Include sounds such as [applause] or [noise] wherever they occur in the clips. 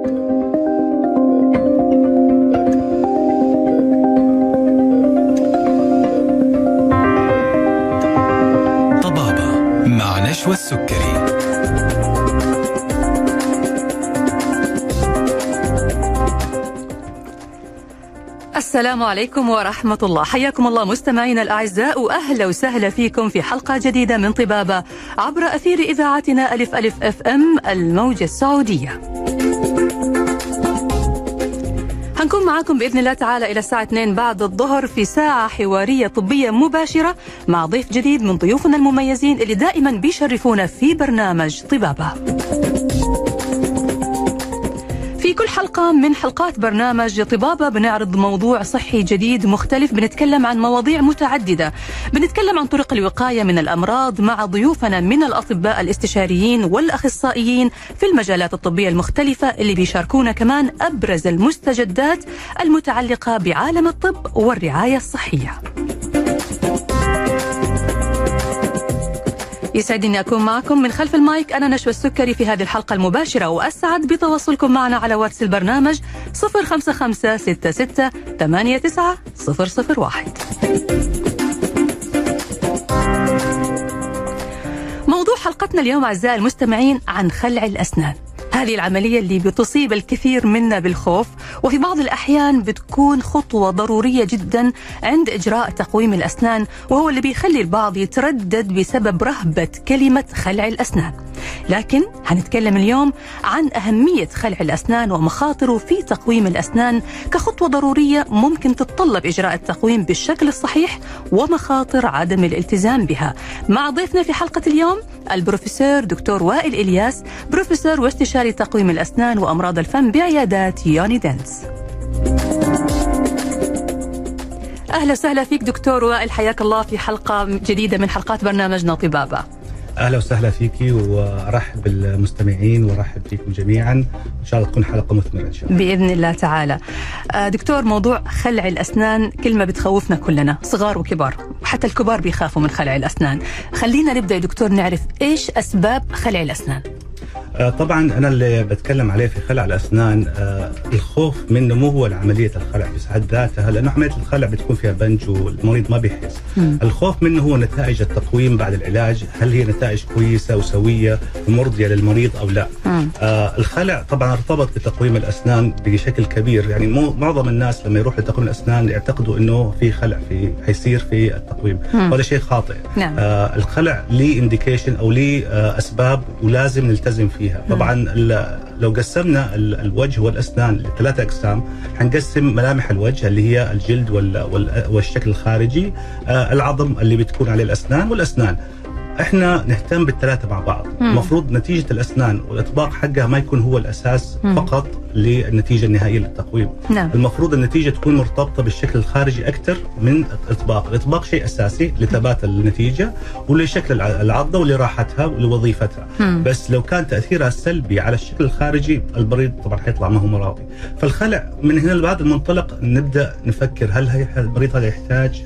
طبابة مع نشوى السكري. السلام عليكم ورحمة الله. حياكم الله مستمعينا الأعزاء وأهلا وسهلا فيكم في حلقة جديدة من طبابة عبر أثير إذاعتنا ألف ألف أف أم الموجة السعودية. هنكون معاكم بإذن الله تعالى إلى الساعة 2 بعد الظهر في ساعة حوارية طبية مباشرة مع ضيف جديد من ضيوفنا المميزين اللي دائما بيشرفونا في برنامج طبابة. كل حلقة من حلقات برنامج طبابة بنعرض موضوع صحي جديد مختلف. بنتكلم عن مواضيع متعددة. بنتكلم عن طرق الوقاية من الأمراض مع ضيوفنا من الأطباء الاستشاريين والأخصائيين في المجالات الطبية المختلفة اللي بيشاركونا كمان أبرز المستجدات المتعلقة بعالم الطب والرعاية الصحية. يسعدني أكون معكم. من خلف المايك أنا نشوى السكري في هذه الحلقة المباشرة وأسعد بتواصلكم معنا على واتس البرنامج 055 66 89 001 موضوع حلقتنا اليوم أعزائي المستمعين عن خلع الأسنان. هذه العملية اللي بتصيب الكثير منا بالخوف وفي بعض الأحيان بتكون خطوة ضرورية جدا عند إجراء تقويم الأسنان وهو اللي بيخلي البعض يتردد بسبب رهبة كلمة خلع الأسنان. لكن هنتكلم اليوم عن أهمية خلع الأسنان ومخاطره في تقويم الأسنان كخطوة ضرورية ممكن تتطلب إجراء التقويم بالشكل الصحيح ومخاطر عدم الالتزام بها. مع ضيفنا في حلقة اليوم البروفيسور دكتور وائل إلياس بروفيسور واستشاري تقويم الأسنان وأمراض الفم بعيادات يوني دنس أهلا وسهلا فيك دكتور وائل حياك الله في حلقة جديدة من حلقات برنامجنا طبابة أهلا وسهلا فيكي وارحب بالمستمعين وارحب فيكم جميعا إن شاء الله تكون حلقة مثمرة إن شاء الله بإذن الله تعالى. آه، دكتور موضوع خلع الأسنان كلمه بتخوفنا كلنا صغار وكبار، حتى الكبار بيخافوا من خلع الأسنان. خلينا نبدأ يا دكتور نعرف إيش أسباب خلع الأسنان؟ آه، طبعا أنا اللي بتكلم عليه في خلع الأسنان آه، الخوف منه مو هو عملية الخلع في حد ذاتها لأنه عملية الخلع بتكون فيها بنج والمريض ما بيحس. الخوف منه هو نتائج التقويم بعد العلاج هل هي نتائج كويسة وسوية ومرضية للمريض أو لا. آه الخلع طبعا ارتبط بتقويم الأسنان بشكل كبير يعني مو معظم الناس لما يروحوا لتقويم الأسنان يعتقدوا إنه في خلع في حيصير في التقويم. وهذا شيء خاطئ نعم. آه الخلع ليه انديكيشن أو ليه آه أسباب ولازم نلتزم فيها. طبعا لو قسمنا ال- الوجه والأسنان لثلاثة أقسام حنقسم ملامح الوجه اللي هي الجلد وال- وال- والشكل الخارجي آه العظم اللي بتكون عليه الأسنان والأسنان. إحنا نهتم بالثلاثة مع بعض. المفروض نتيجة الأسنان والإطباق حقها ما يكون هو الأساس مم. فقط للنتيجة النهائية للتقويم نعم المفروض النتيجة تكون مرتبطة بالشكل الخارجي أكثر من الإطباق، الإطباق شيء أساسي لثبات النتيجة ولشكل الع- العضة ولراحتها ولوظيفتها، مم. بس لو كان تأثيرها سلبي على الشكل الخارجي المريض طبعا حيطلع ما هو مرضي، فالخلع من هنا بهذا المنطلق نبدأ نفكر هل هي- المريض هذا يحتاج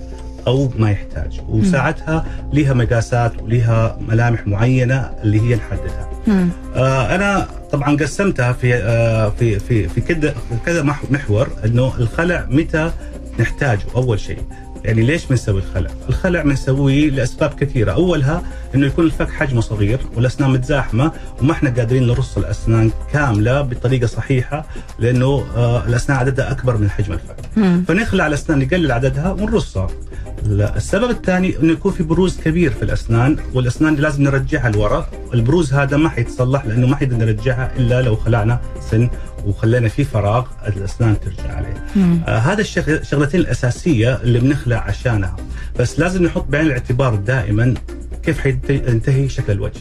أو ما يحتاج، وساعتها لها مقاسات ولها ملامح معينة اللي هي نحددها. آه أنا طبعا قسمتها في آه في في في كذا كذا مح- محور إنه الخلع متى نحتاجه أول شيء. يعني ليش بنسوي الخلع؟ الخلع بنسويه لأسباب كثيرة، أولها إنه يكون الفك حجمه صغير والأسنان متزاحمة وما إحنا قادرين نرص الأسنان كاملة بطريقة صحيحة لأنه آه الأسنان عددها أكبر من حجم الفك. مم. فنخلع الأسنان نقلل عددها ونرصها. لا، السبب الثاني إنه يكون في بروز كبير في الأسنان والأسنان لازم نرجعها لورا، البروز هذا ما حيتصلح لأنه ما حنقدر نرجعها إلا لو خلعنا سن وخلينا فيه فراغ الأسنان ترجع عليه. آه هذا الشغ- الشغلتين الأساسية اللي بنخلع عشانها، بس لازم نحط بعين الاعتبار دائما كيف حينتهي شكل الوجه.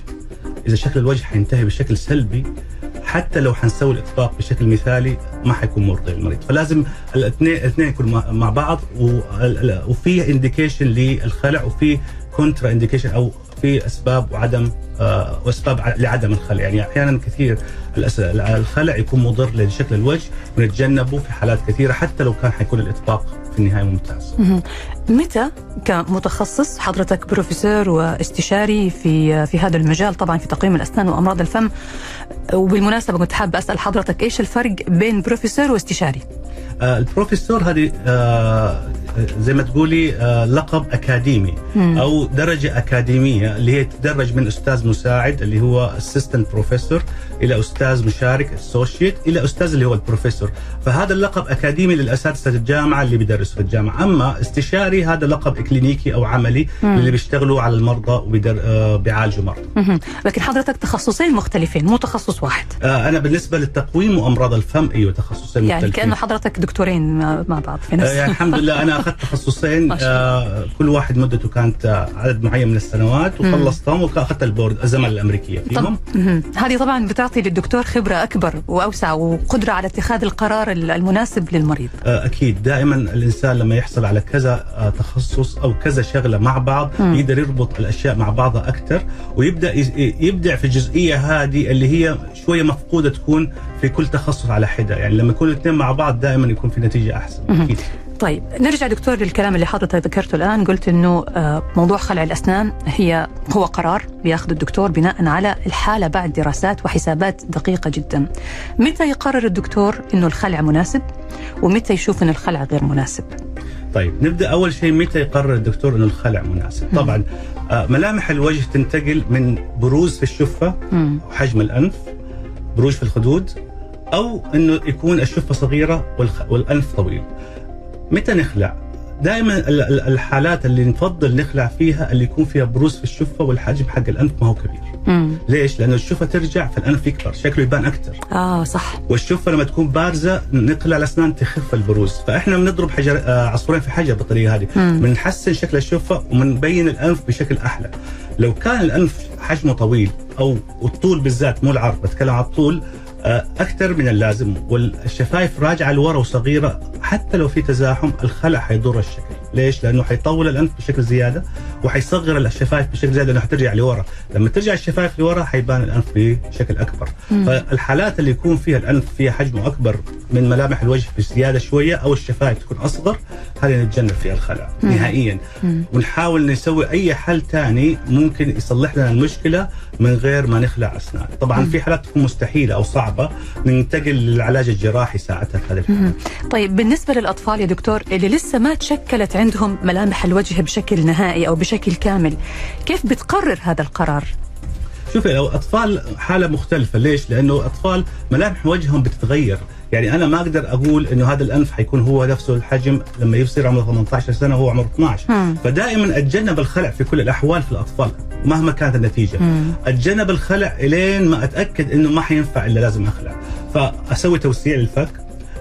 إذا شكل الوجه حينتهي بشكل سلبي حتى لو حنسوي الإطباق بشكل مثالي ما حيكون مرضي للمريض فلازم الاثنين الاثنين يكونوا مع- بعض وفي indication للخلع وفي contraindication أو في أسباب وعدم آه وأسباب لعدم الخلع يعني أحيانا كثير الخلع يكون مضر لشكل الوجه ونتجنبه في حالات كثيرة حتى لو كان حيكون الإطباق في النهاية ممتاز. متى كمتخصص حضرتك بروفيسور واستشاري في في هذا المجال طبعا في تقويم الأسنان وأمراض الفم وبالمناسبة كنت حابه أسأل حضرتك إيش الفرق بين بروفيسور واستشاري؟ آه، البروفيسور هذه آه، زي ما تقولي آه، لقب أكاديمي مم. أو درجة أكاديمية اللي هي تدرج من أستاذ مساعد اللي هو assistant professor إلى أستاذ مشارك associate إلى أستاذ اللي هو البروفيسور فهذا اللقب أكاديمي للأساتذة الجامعة اللي بيدرسوا في الجامعة أما استشاري هذا لقب اكلينيكي أو عملي مم. اللي بيشتغلوا على المرضى وبيعالجوا مرضى مهم. لكن حضرتك تخصصين مختلفين مو تخصص واحد آه، أنا بالنسبة للتقويم وأمراض الفم أيوه تخصصين يعني مختلفين. كأنه حضرتك دكتورين مع بعض في نفس آه، يعني الحمد لله أنا أخذت [laughs] تخصصين آه كل واحد مدته كانت آه، عدد معين من السنوات وخلصتهم وأخذت البورد الزماله الأمريكية طب فيهم مهم. هذه طبعا بتعطي للدكتور خبرة أكبر وأوسع وقدرة على اتخاذ القرار المناسب للمريض آه أكيد دائما الإنسان لما يحصل على كذا آه تخصص أو كذا شغلة مع بعض مم. يقدر يربط الأشياء مع بعضها أكثر ويبدأ ي- يبدع في الجزئية هذه اللي هي شوية مفقودة تكون في كل تخصص على حدة يعني لما يكونوا الاثنين مع بعض دائما يكون في نتيجة أحسن. أكيد طيب نرجع دكتور للكلام اللي حضرتك ذكرته الآن قلت إنه آه، موضوع خلع الأسنان هي هو قرار بياخذ الدكتور بناء على الحالة بعد دراسات وحسابات دقيقة جدا. متى يقرر الدكتور إنه الخلع مناسب ومتى يشوف إن الخلع غير مناسب؟ طيب نبدأ أول شيء متى يقرر الدكتور إنه الخلع مناسب؟ طبعا آه، ملامح الوجه تنتقل من بروز في الشفة. وحجم الأنف بروج في الخدود أو إنه يكون الشفة صغيرة والأنف طويل. متى نخلع؟ دائما ال- ال- الحالات اللي نفضل نخلع فيها اللي يكون فيها بروز في الشفة والحجم حق الأنف ما هو كبير. مم. ليش؟ لأنه الشفة ترجع فالانف يكبر، شكله يبان أكثر. آه صح والشفة لما تكون بارزة نقلع الأسنان تخف البروز، فإحنا بنضرب حجر آه، عصفورين في حجر بالطريقة هذه،. بنحسن شكل الشفة وبنبين الأنف بشكل أحلى. لو كان الأنف حجمه طويل أو الطول بالذات مو العرض بتكلم على الطول أكثر من اللازم والشفايف راجعة لورا وصغيرة حتى لو في تزاحم الخلع حيضر الشكل، ليش؟ لأنه حيطول الأنف بشكل زيادة وحيصغر الشفايف بشكل زيادة لأنه حترجع لورا، لما ترجع الشفايف لورا حيبان الأنف بشكل أكبر. مم. فالحالات اللي يكون فيها الأنف فيها حجمه أكبر من ملامح الوجه بزيادة شوية أو الشفايف تكون أصغر هذه نتجنب فيها الخلع مم. نهائيا مم. ونحاول نسوي أي حل ثاني ممكن يصلح لنا المشكلة من غير ما نخلع اسنان طبعا مم. في حالات تكون مستحيلة أو صعبة ننتقل للعلاج الجراحي ساعتها في هذه. طيب بالنسبة للأطفال يا دكتور اللي لسه ما تشكلت عندهم ملامح الوجه بشكل نهائي أو بشكل كامل كيف بتقرر هذا القرار؟ شوفي لو أطفال حالة مختلفة ليش؟ لأنه أطفال ملامح وجههم بتتغير يعني أنا ما أقدر أقول إنه هذا الأنف حيكون هو نفسه الحجم لما يصير عمره 18 سنة وهو عمره 12 مم. فدائما أتجنب الخلع في كل الأحوال في الأطفال مهما كانت النتيجة. مم. أتجنب الخلع إلين ما أتأكد إنه ما حينفع إلا لازم أخلع. فأسوي توسيع للفك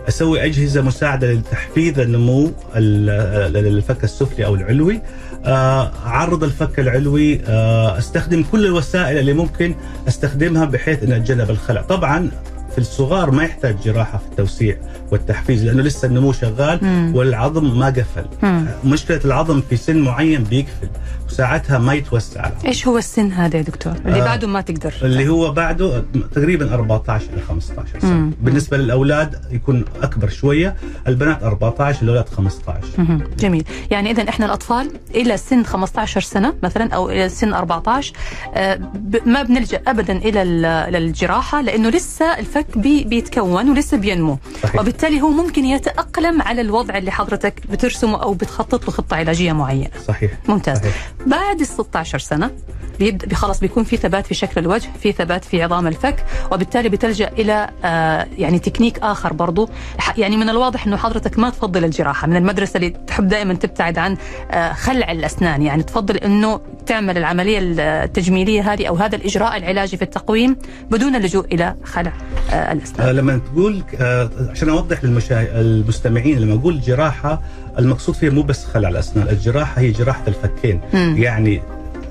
أسوي أجهزة مساعدة لتحفيز النمو ال- للفك السفلي أو العلوي. آه، أعرض الفك العلوي آه، أستخدم كل الوسائل اللي ممكن أستخدمها بحيث ان اتجنب الخلع. طبعا في الصغار ما يحتاج جراحة في التوسيع والتحفيز لأنه لسه النمو شغال مم. والعظم ما قفل مم. مشكلة العظم في سن معين بيقفل وساعتها ما يتوسع العظم. إيش هو السن هذا يا دكتور؟ اللي آه، بعده ما تقدر اللي هو بعده تقريبا 14 إلى 15 سنة مم. بالنسبة للأولاد يكون أكبر شوية البنات 14 الأولاد 15 مهم. جميل يعني اذا إحنا الأطفال إلى سن 15 سنة مثلا أو إلى سن 14 آه، ما بنلجأ ابدا إلى ال- للجراحه لأنه لسه الفك بي بيتكون ولسه بينمو. صحيح. وبالتالي هو ممكن يتأقلم على الوضع اللي حضرتك بترسمه أو بتخطط له خطة علاجية معينة. صحيح. ممتاز. صحيح. بعد ال 16 سنة بيبدا خلاص بيكون في ثبات في شكل الوجه في ثبات في عظام الفك وبالتالي بتلجأ إلى آه يعني تكنيك آخر برضو. يعني من الواضح إنه حضرتك ما تفضل الجراحة. من المدرسة اللي تحب دائما تبتعد عن آه خلع الأسنان. يعني تفضل إنه تعمل العملية التجميلية هذه أو هذا الإجراء العلاجي في التقويم بدون اللجوء إلى خلع آه الأسنان. آه لما تقول آه عشان أوضح للمشاهد المستمعين لما أقول جراحة المقصود فيها مو بس خلع الأسنان، الجراحة هي جراحة الفكين، مم. يعني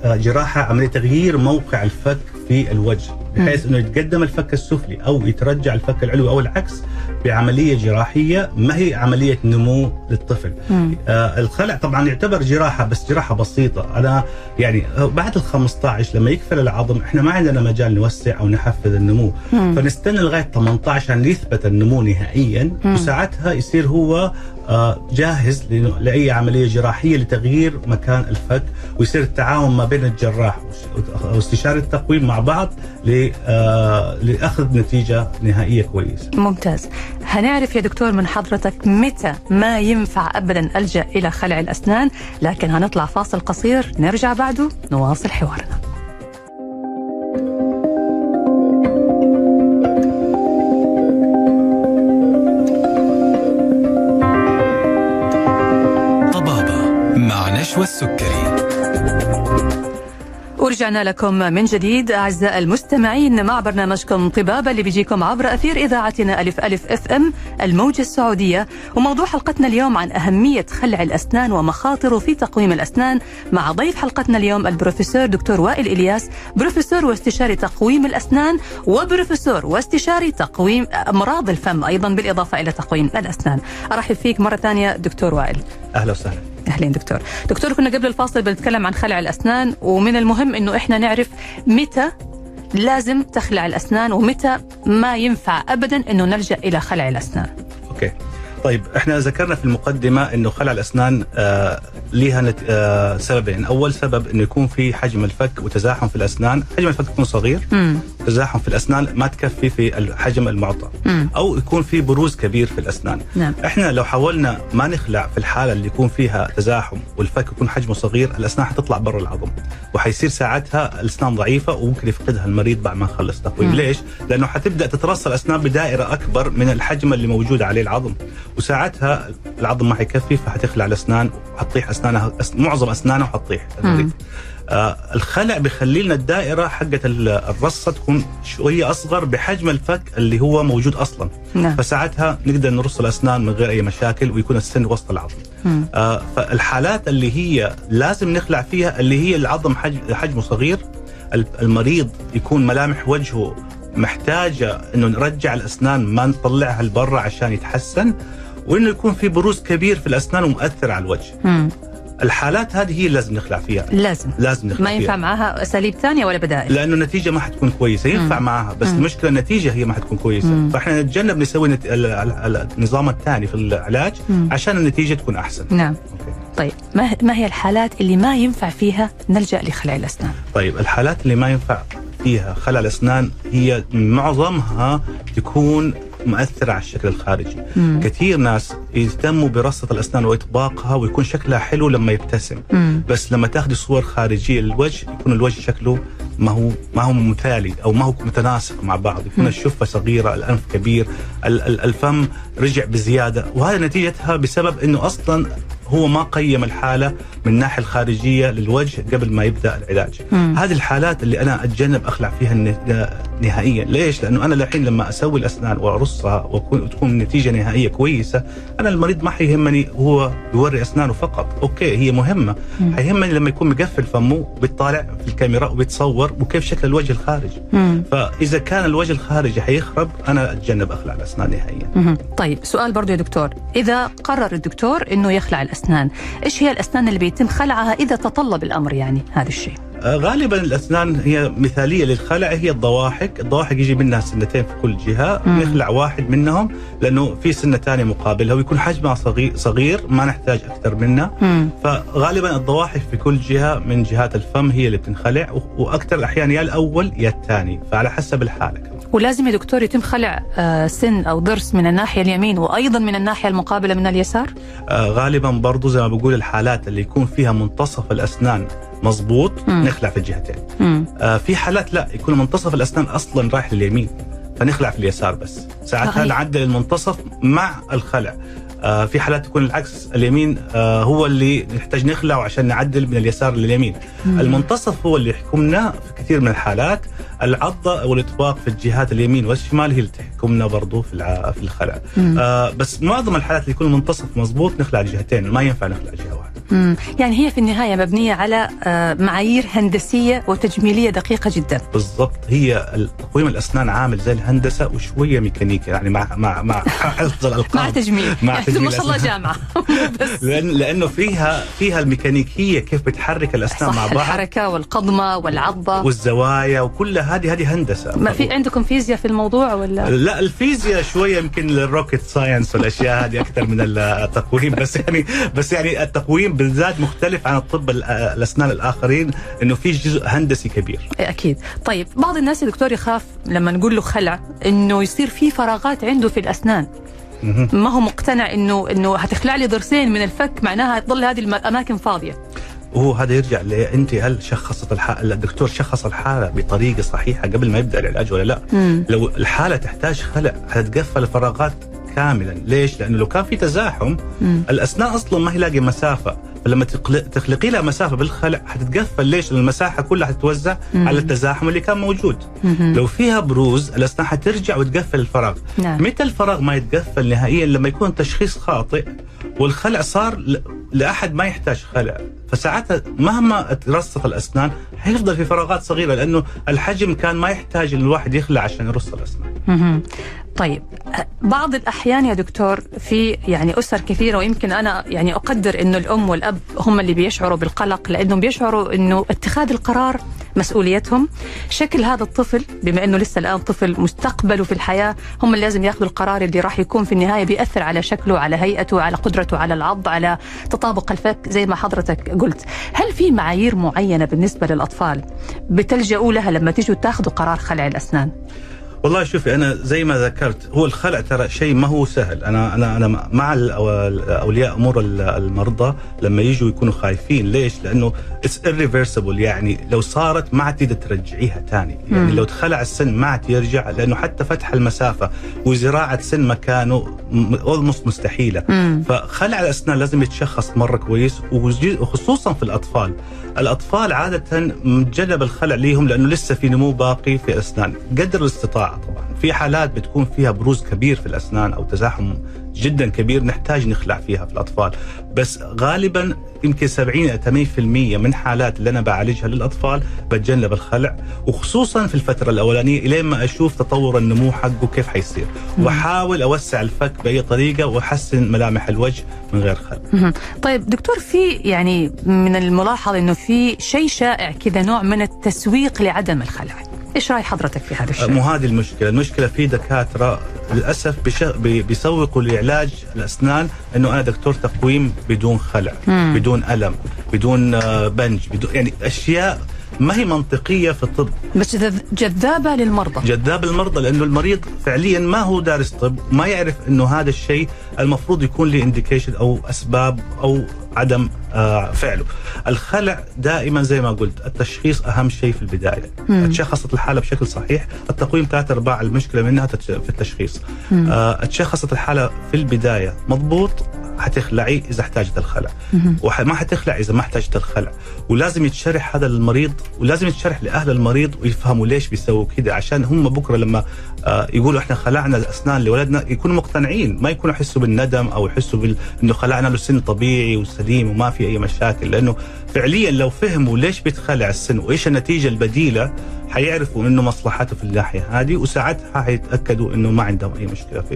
جراحة عملية تغيير موقع الفك في الوجه، بحيث إنه يتقدم الفك السفلي أو يترجع الفك العلوي أو العكس بعملية جراحية ما هي عملية نمو للطفل. مم. آه الخلع طبعا يعتبر جراحة بس جراحة بسيطة، أنا يعني بعد ال 15 لما يكفل العظم إحنا ما عندنا مجال نوسع أو نحفز النمو، مم. فنستنى لغاية 18 عشان يثبت النمو نهائيا مم. وساعتها يصير هو آه، جاهز لأنه- لأي عملية جراحية لتغيير مكان الفك ويصير التعاون ما بين الجراح واستشاري التقويم مع بعض آه، لأخذ نتيجة نهائية كويسة. ممتاز هنعرف يا دكتور من حضرتك متى ما ينفع أبدا ألجأ إلى خلع الأسنان لكن هنطلع فاصل قصير نرجع بعده نواصل حوارنا مع نشوى السكري ورجعنا لكم من جديد أعزائي المستمعين مع برنامجكم طبابة اللي بيجيكم عبر أثير إذاعتنا ألف ألف إف إم الموجة السعودية. وموضوع حلقتنا اليوم عن أهمية خلع الأسنان ومخاطره في تقويم الأسنان مع ضيف حلقتنا اليوم البروفيسور دكتور وائل إلياس بروفيسور واستشاري تقويم الأسنان وبروفيسور واستشاري تقويم أمراض الفم أيضا بالإضافة إلى تقويم الأسنان. أرحب فيك مرة ثانية دكتور وائل. أهلا وسهلا. أهلين دكتور دكتور كنا قبل الفاصل بنتكلم عن خلع الأسنان ومن المهم إنه إحنا نعرف متى لازم تخلع الأسنان ومتى ما ينفع ابدا إنه نلجأ إلى خلع الأسنان أوكي. طيب إحنا ذكرنا في المقدمة إنه خلع الأسنان آه ليها نت... آه سببين، أول سبب إنه يكون في حجم الفك وتزاحم في الأسنان، حجم الفك يكون صغير، امم تزاحم في الأسنان ما تكفي في الحجم المعطى، امم أو يكون في بروز كبير في الأسنان. نعم. إحنا لو حاولنا ما نخلع في الحالة اللي يكون فيها تزاحم والفك يكون حجمه صغير الأسنان حتطلع برا العظم. وحيصير ساعتها الأسنان ضعيفة وممكن يفقدها المريض بعد ما نخلص تقويم مم. ليش؟ لأنه حتبدأ تترسل الاسنان بدائرة أكبر من الحجم اللي موجود عليه العظم. وساعتها العظم ما حيكفي فحتخلع الأسنان وحتطيح اسنانها. معظم اسنانها مم. آه الخلع بيخلي لنا الدائرة حقت ال- الرصة تكون شوية أصغر بحجم الفك اللي هو موجود أصلا نعم فساعتها نقدر نرص الأسنان من غير أي مشاكل ويكون السن وسط العظم. مم. آه فالحالات اللي هي لازم نخلع فيها اللي هي العظم حجم حجمه صغير ال- المريض يكون ملامح وجهه محتاجة إنه نرجع الأسنان ما نطلعها لبرا عشان يتحسن وإنه يكون في بروز كبير في الأسنان ومؤثر على الوجه. مم. الحالات هذه هي لازم نخلع فيها لازم لازم نخلع ما ينفع فيها. معها أساليب ثانية ولا بدائل لأنه النتيجة ما حتكون كويسة ينفع مم. معها بس مم. المشكلة النتيجة هي ما حتكون كويسة مم. فإحنا نتجنب نسوي نت... النظام الثاني في العلاج مم. عشان النتيجة تكون أحسن نعم أوكي. طيب ما ما هي الحالات اللي ما ينفع فيها نلجأ لخلع الاسنان طيب الحالات اللي ما ينفع فيها خلع الاسنان هي معظمها تكون مؤثره على الشكل الخارجي مم. كثير ناس يهتموا برصة الأسنان وإطباقها ويكون شكلها حلو لما يبتسم مم. بس لما تاخذي صور خارجية للوجه يكون الوجه شكله ما هو ما هو مثالي أو ما هو متناسق مع بعض يكون. الشفة صغيرة الأنف كبير ال- ال- الفم رجع بزيادة وهذا نتيجتها بسبب إنه أصلا هو ما قيم الحالة من الناحيه الخارجية للوجه قبل ما يبدأ العلاج مم. هذه الحالات اللي أنا أتجنب أخلع فيها نهائيا ليش لأنه أنا الحين لما أسوي الأسنان وأرصها وتكون النتيجه نهائية كويسة أنا المريض ما حيهمني هو يوري أسنانه فقط أوكي هي مهمة مم. حيهمني لما يكون مقفل فمه وبيطالع في الكاميرا وبيتصور وكيف شكل الوجه الخارجي مم. فإذا كان الوجه الخارجي حيخرب أنا أتجنب أخلع الأسنان نهائيا مهم. طيب سؤال برضو يا دكتور إذا قرر الدكتور أنه يخلع الأسنان إيش هي الأسنان اللي بيتم خلعها إذا تطلب الأمر يعني هذا الشيء آه، غالبا الأسنان هي مثالية للخلع هي الضواحك، الضواحك يجي منها سنتين في كل جهة، مم. نخلع واحد منهم لأنه في سنة ثانية مقابلها ويكون حجمها صغير صغير ما نحتاج أكثر منها، مم. فغالبا الضواحك في كل جهة من جهات الفم هي اللي بتنخلع وأكثر الأحيان يا الأول يا الثاني، فعلى حسب الحالة. ولازم يا دكتور يتم خلع آه، سن أو ضرس من الناحية اليمين وأيضا من الناحية المقابلة من اليسار آه، غالبا برضو زي ما بقول الحالات اللي يكون فيها منتصف الأسنان مظبوط مم. نخلع في الجهتين. مم. آه، في حالات لا يكون منتصف الأسنان أصلا رايح لليمين فنخلع في اليسار بس ساعتها. نعدل المنتصف مع الخلع في حالات تكون العكس. اليمين آه هو اللي نحتاج نخلعه عشان نعدل من اليسار لليمين. مم. المنتصف هو اللي يحكمنا في كثير من الحالات. العضة أو الاطباق في الجهات اليمين والشمال هي اللي تحكمنا برضو في في الخلع. آه بس معظم الحالات اللي يكون المنتصف مظبوط نخلع الجهتين ما ينفع نخلع جهة واحدة. مم. يعني هي في النهاية مبنية على آه، معايير هندسية وتجميلية دقيقة جدا. بالضبط. هي تقويم الأسنان عامل زي الهندسة وشوية ميكانيكا يعني مع مع مع [laughs] حفظ الألقاب. مع تجميل. مع تجميل [laughs] ما شاء الله. جامعة. [laughs] بس. لأن لأنه فيها فيها الميكانيكية كيف بتحرك الأسنان مع بعض. الحركة والقضمة والعضة. والزوايا وكل هذه هذه هندسة. ما في عندكم فيزياء في الموضوع ولا؟ لا الفيزياء شوية يمكن لل rocket science والأشياء هذه أكثر من التقويم. بس يعني بس يعني التقويم بالذات مختلف عن الطب ال- الأسنان الآخرين إنه في جزء هندسي كبير. أكيد. طيب بعض الناس يا دكتور يخاف لما نقول له خلع إنه يصير في فراغات عنده في الأسنان. ما هو مقتنع انه إنه هتخلع لي ضرسين من الفك معناها تظل هذه الاماكن فاضية وهو هذا يرجع أنت هل شخصت الحالة الدكتور شخص الحالة بطريقة صحيحة قبل ما يبدأ العلاج ولا لا؟ مم. لو الحالة تحتاج خلع حتتقفل الفراغات كاملا، ليش؟ لأنه لو كان في تزاحم مم. الاسنان أصلا ما هي لاقي مسافة، فلما تخلقي لها مسافة بالخلع حتتقفل ليش؟ لأن المساحة كلها حتتوزع مم. على التزاحم اللي كان موجود. مهم. لو فيها بروز الاسنان حترجع وتقفل الفراغ. نعم متى الفراغ ما يتقفل نهائيا لما يكون تشخيص خاطئ والخلع صار لأحد ما يحتاج خلع فساعتها مهما ترصف الأسنان حيفضل في فراغات صغيرة لأنه الحجم كان ما يحتاج إن الواحد يخلع عشان يرص الأسنان. طيب بعض الأحيان يا دكتور في يعني أسر كثيرة ويمكن أنا يعني أقدر إنه الأم والأب هم اللي بيشعروا بالقلق لأنهم بيشعروا إنه اتخاذ القرار مسؤوليتهم. شكل هذا الطفل بما إنه لسه الآن طفل مستقبله في الحياة هم اللي لازم ياخذوا القرار اللي راح يكون في النهاية بيأثر على شكله على هيئته على قدرته على العض على تطابق الفك زي ما حضرتك قلت. هل في معايير معينة بالنسبة للأطفال بتلجؤوا لها لما تيجوا تاخذوا قرار خلع الأسنان؟ والله شوفي أنا زي ما ذكرت هو الخلع ترى شيء ما هو سهل أنا أنا أنا مع اولياء أمور ال- المرضى لما يجوا يكونوا خايفين ليش؟ لأنه اتس irreversible يعني لو صارت ما عاد تقدر ترجعيها ثاني يعني. لو تخلع السن ما عاد يرجع لأنه حتى فتح المسافة وزراعة سن مكانه اولموست مستحيلة مم. فخلع الأسنان لازم يتشخص مرة كويس وخصوصا في الأطفال الأطفال عادة متجنب الخلع ليهم لأنه لسه في نمو باقي في الاسنان قدر الاستطاعة طبعا. في حالات بتكون فيها بروز كبير في الأسنان أو تزاحم جدا كبير نحتاج نخلع فيها في الأطفال. بس غالبا يمكن 70 إلى 80% من حالات اللي أنا بعالجها للأطفال بتجنب الخلع وخصوصا في الفترة الأولانية الين ما أشوف تطور النمو حقه كيف حيصير. وأحاول أوسع الفك بأي طريقة وأحسن ملامح الوجه من غير خلع. طيب دكتور في يعني من الملاحظ إنه في شيء شائع كذا نوع من التسويق لعدم الخلع. إيش رأي حضرتك في هذا الشيء؟ مو هذه المشكلة، المشكلة في دكاترة للأسف بيسوقوا لعلاج الأسنان إنه أنا دكتور تقويم بدون خلع، مم. بدون ألم، بدون آه، بنج، بدون يعني أشياء ما هي منطقية في الطب، بس جذ- جذابة للمرضى جذاب المرضى لأنه المريض فعليا ما هو دارس طب، ما يعرف إنه هذا الشيء المفروض يكون له انديكيشن أو أسباب أو عدم آه، فعله. الخلع دائما زي ما قلت التشخيص أهم شيء في البداية. مم. تشخصت الحالة بشكل صحيح، التقويم ثلاث أرباع المشكلة منها في التشخيص. آه، تشخصت الحالة في البداية مضبوط حتخلعي إذا احتاجت الخلع. وما حتخلع إذا ما احتاجت الخلع ولازم يتشرح هذا للمريض ولازم يتشرح لأهل المريض ويفهموا ليش بيسووا كذا عشان هم بكرة لما آه، يقولوا إحنا خلعنا الاسنان لولدنا يكونوا مقتنعين ما يكونوا يحسوا بالندم أو يحسوا بال... إنه خلعنا له سن طبيعي وسليم وما في أي مشاكل لأنه فعليا لو فهموا ليش بيتخلع السن وإيش النتيجة البديلة حيعرفوا إنه مصلحته في الناحية هذه وساعتها حيتأكدوا إنه ما عندهم أي مشكلة في.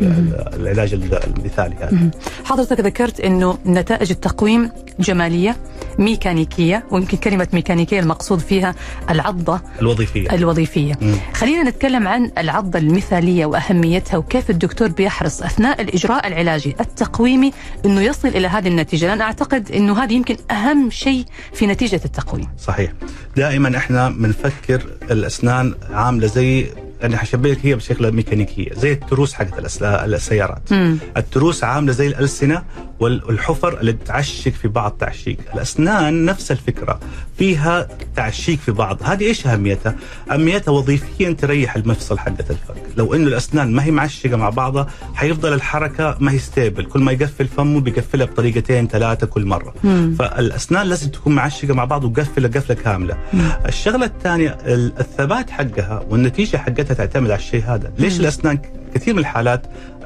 العلاج المثالي هذا. حضرتك ذكرت إنه نتائج التقويم جمالية ميكانيكية ويمكن كلمة ميكانيكية المقصود فيها العضة الوظيفية الوظيفية مم. خلينا نتكلم عن العضة المثالية وأهميتها وكيف الدكتور بيحرص أثناء الإجراء العلاجي التقويمي أنه يصل إلى هذه النتيجة لأن أعتقد أنه هذه يمكن أهم شيء في نتيجة التقويم. صحيح. دائما إحنا بنفكر الأسنان عاملة زي أنا حشبه لك هي بشكل ميكانيكية زي التروس حقت السيارات. مم. التروس عاملة زي الألسنة والحفر اللي تعشق في بعض تعشيق. الأسنان نفس الفكرة فيها تعشيق في بعض. هذه إيش أهميتها؟ أهميتها وظيفيا تريح المفصل حقت الفك. لو إنه الأسنان ما هي معشقة مع بعضها حيفضل الحركة ما هي stable كل ما يقفل فمه بيقفلها بطريقتين ثلاثة كل مرة. مم. فالأسنان لازم تكون معشقة مع بعض وقفلة قفلة كاملة. الشغلة الثانية ال- الثبات حقها والنتيجة حقتها تعتمد على الشيء هذا، ليش مم. الأسنان كثير من الحالات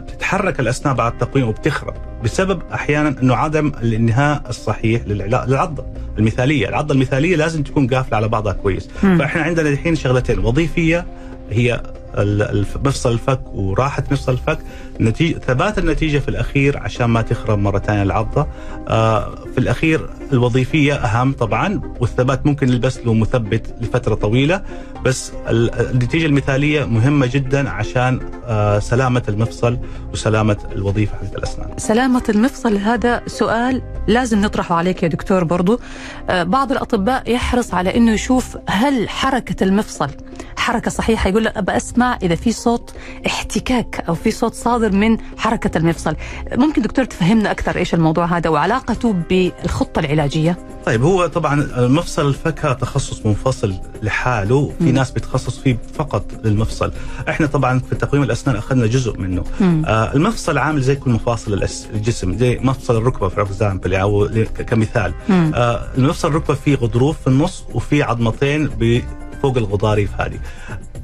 بتتحرك الأسنان بعد التقويم وبتخرب بسبب أحيانا إنه عدم الانهاء الصحيح للعضة المثالية، العضة المثالية لازم تكون قافلة على بعضها كويس، مم. فإحنا عندنا الحين شغلتين وظيفية هي مفصل الفك وراحه مفصل الفك. نتيجة ثبات النتيجة في الأخير عشان ما تخرب مرة ثانية العضه آه في الأخير الوظيفية أهم طبعا والثبات ممكن نلبس له مثبت لفترة طويلة بس ال- النتيجة المثالية مهمة جدا عشان آه سلامة المفصل وسلامة الوظيفة حقت الأسنان. سلامة المفصل هذا سؤال لازم نطرحه عليك يا دكتور برضو. آه، بعض الأطباء يحرص على أنه يشوف هل حركة المفصل حركة صحيحة. يقول لك أبى أسمع إذا في صوت احتكاك أو في صوت صادر من حركة المفصل. ممكن دكتور تفهمنا أكثر إيش الموضوع هذا وعلاقته بالخطة العلاجية؟ طيب هو طبعا المفصل الفكي هو تخصص منفصل لحاله. في. ناس بتخصص فيه فقط للمفصل. إحنا طبعا في تقويم الأسنان أخذنا جزء منه. آه المفصل عامل زي كل مفاصل الجسم زي مفصل الركبة for example أو كمثال. آه المفصل الركبة فيه غضروف في النص وفي عظمتين ب- فوق الغضاريف هذه.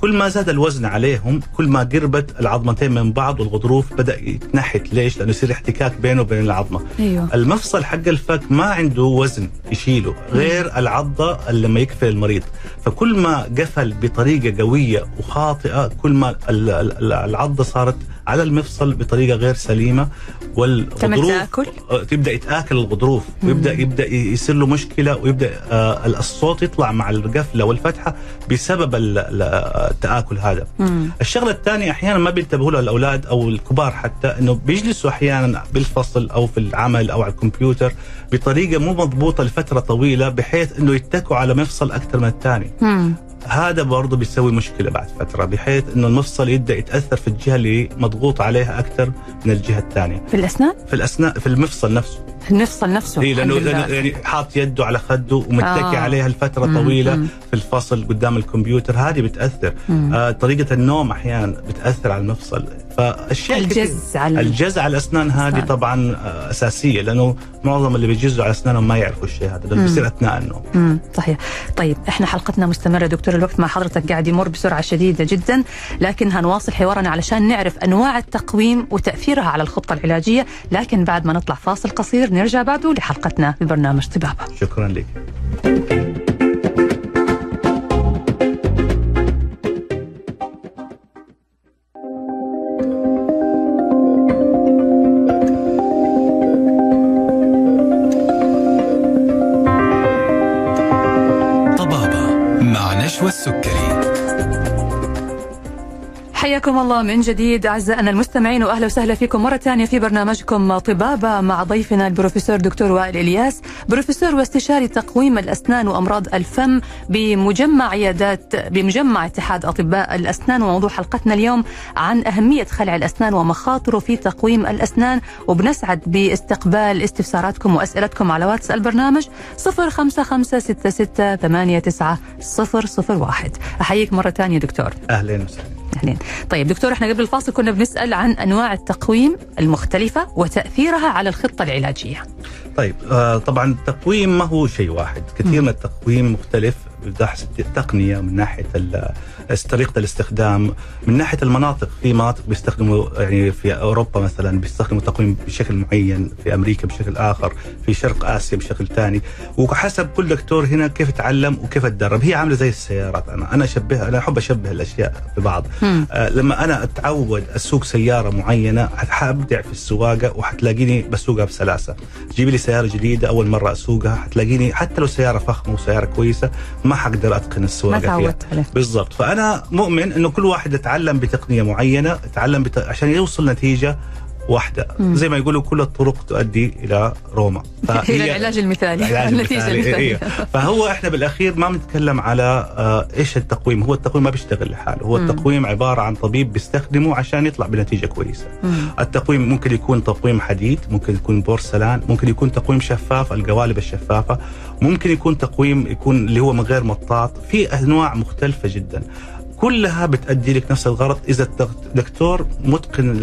كل ما زاد الوزن عليهم كل ما قربت العظمتين من بعض والغضروف بدأ يتنحت. ليش؟ لأنه يصير احتكاك بينه وبين العظمة. أيوه. المفصل حق الفك ما عنده وزن يشيله غير العضة اللي لما يقفل المريض. فكل ما قفل بطريقة قوية وخاطئة كل ما ال- ال- العضة صارت على المفصل بطريقة غير سليمة كمان والغضروف آه، تبدأ يتآكل الغضروف ويبدأ يبدأ يصير له مشكلة ويبدأ آه، الصوت يطلع مع القفلة والفتحة بسبب ال- ال- التآكل هذا مم. الشغلة الثانية أحيانا ما بينتبهوا لها الأولاد أو الكبار حتى إنه بيجلسوا أحيانا بالفصل أو في العمل أو على الكمبيوتر بطريقة مو مضبوطة لفترة طويلة بحيث إنه يتكوا على مفصل أكثر من الثاني. هذا برضه بيسوي مشكلة بعد فترة بحيث إنه المفصل يبدأ يتأثر في الجهة اللي مضغوط عليها أكثر من الجهة الثانية في الأسنان في الأسنان في المفصل نفسه المفصل نفسه اي لأنه. لأنه يعني حاط يده على خده ومتكي آه. عليها لفترة طويلة مم. في الفصل قدام الكمبيوتر هذه بتأثر مم. آه طريقة النوم أحيانا بتأثر على المفصل فأشياء الجز على الجز على الأسنان هذه. طبعا آه، أساسية لأنه معظم اللي بيجزوا على أسنانهم ما يعرفوا الشيء هذا لأنه. بيصير أثناء النوم. امم صحيح. طيب إحنا حلقتنا مستمرة دكتور الوقت مع حضرتك قاعد يمر بسرعة شديدة جدا لكن هنواصل حوارنا علشان نعرف أنواع التقويم وتأثيرها على الخطه العلاجية لكن بعد ما نطلع فاصل قصير نرجع بعده لحلقتنا ببرنامج طبابة. شكرا لك. حياكم الله من جديد أعزائنا المستمعين وأهلا وسهلا فيكم مرة ثانية في برنامجكم طبابة مع ضيفنا البروفيسور دكتور وائل إلياس بروفيسور واستشاري تقويم الأسنان وأمراض الفم بمجمع عيادات بمجمع اتحاد أطباء الأسنان وموضوع حلقتنا اليوم عن أهمية خلع الأسنان ومخاطره في تقويم الأسنان وبنسعد باستقبال استفساراتكم وأسئلتكم على واتس البرنامج 0556689001 أحييك مرة ثانية دكتور. أهلا وسهلا اهلين طيب دكتور إحنا قبل الفاصل كنا بنسأل عن أنواع التقويم المختلفة وتأثيرها على الخطة العلاجية. طيب آه طبعا التقويم ما هو شيء واحد. كثير من التقويم مختلف من ناحيه التقنية من ناحية طريقة الاستخدام من ناحية المناطق. في مناطق بيستخدموا يعني في أوروبا مثلا بيستخدموا تقويم بشكل معين في أمريكا بشكل آخر في شرق آسيا بشكل ثاني. وحسب كل دكتور هنا كيف تعلم وكيف تدرب هي عاملة زي السيارات. أنا أنا اشبهها أنا أحب أشبه الأشياء ببعض. آه، لما أنا أتعود أسوق سيارة معينة حابدع في السواقة وحتلاقيني بسوقها بسلاسة. جيبي لي سيارة جديدة أول مرة أسوقها حتلاقيني حتى لو سيارة فخمة وسيارة كويسة ما حقدر أتقن السواقة فيها. بالضبط. فأنا مؤمن إنه كل واحد يتعلم بتقنية معينة يتعلم بت... عشان يوصل نتيجة واحدة مم. زي ما يقولوا كل الطرق تؤدي إلى روما [laughs] إلى العلاج المثالي العلاج النتيجه [laughs] المثالي. المثاليه إيه. فهو إحنا بالأخير ما بنتكلم على آه إيش التقويم هو التقويم ما بيشتغل لحاله هو مم. التقويم عبارة عن طبيب بيستخدمه عشان يطلع بنتيجة كويسة مم. التقويم ممكن يكون تقويم حديد ممكن يكون بورسلان ممكن يكون تقويم شفاف القوالب الشفافة ممكن يكون تقويم يكون اللي هو من غير مطاط في أنواع مختلفة جدا كلها بتأدي لك نفس الغرض. إذا الدكتور متقن